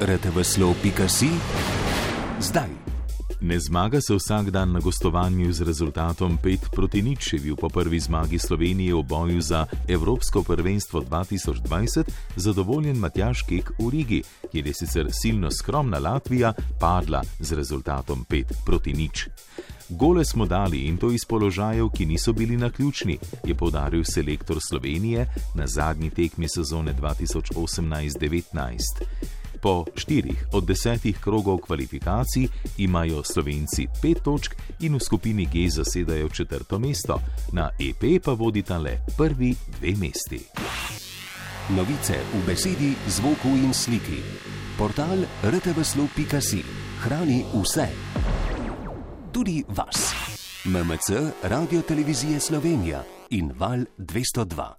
rtveslov.si zdaj. Ne zmaga se vsak dan na gostovanju z rezultatom 5 proti nič, je bil po prvi zmagi Slovenije v boju za Evropsko prvenstvo 2020 zadovoljen Matjaš Kek v Rigi, kjer je sicer silno skromna Latvija padla z rezultatom 5 proti nič. Gole smo dali in to iz položajev, ki niso bili na ključni, je povdaril selektor Slovenije na zadnji tekmi sezone 2018-19. Po štirih od desetih krogov kvalifikacij imajo Slovenci pet točk in v skupini G zasedajo četrto mesto, na EP pa vodita le prvi dve mesti. Novice v besedi, zvoku in sliki. Portal rtveslov.si hrani vse, tudi vas. MMC, Radio Televizije Slovenija in Val 202.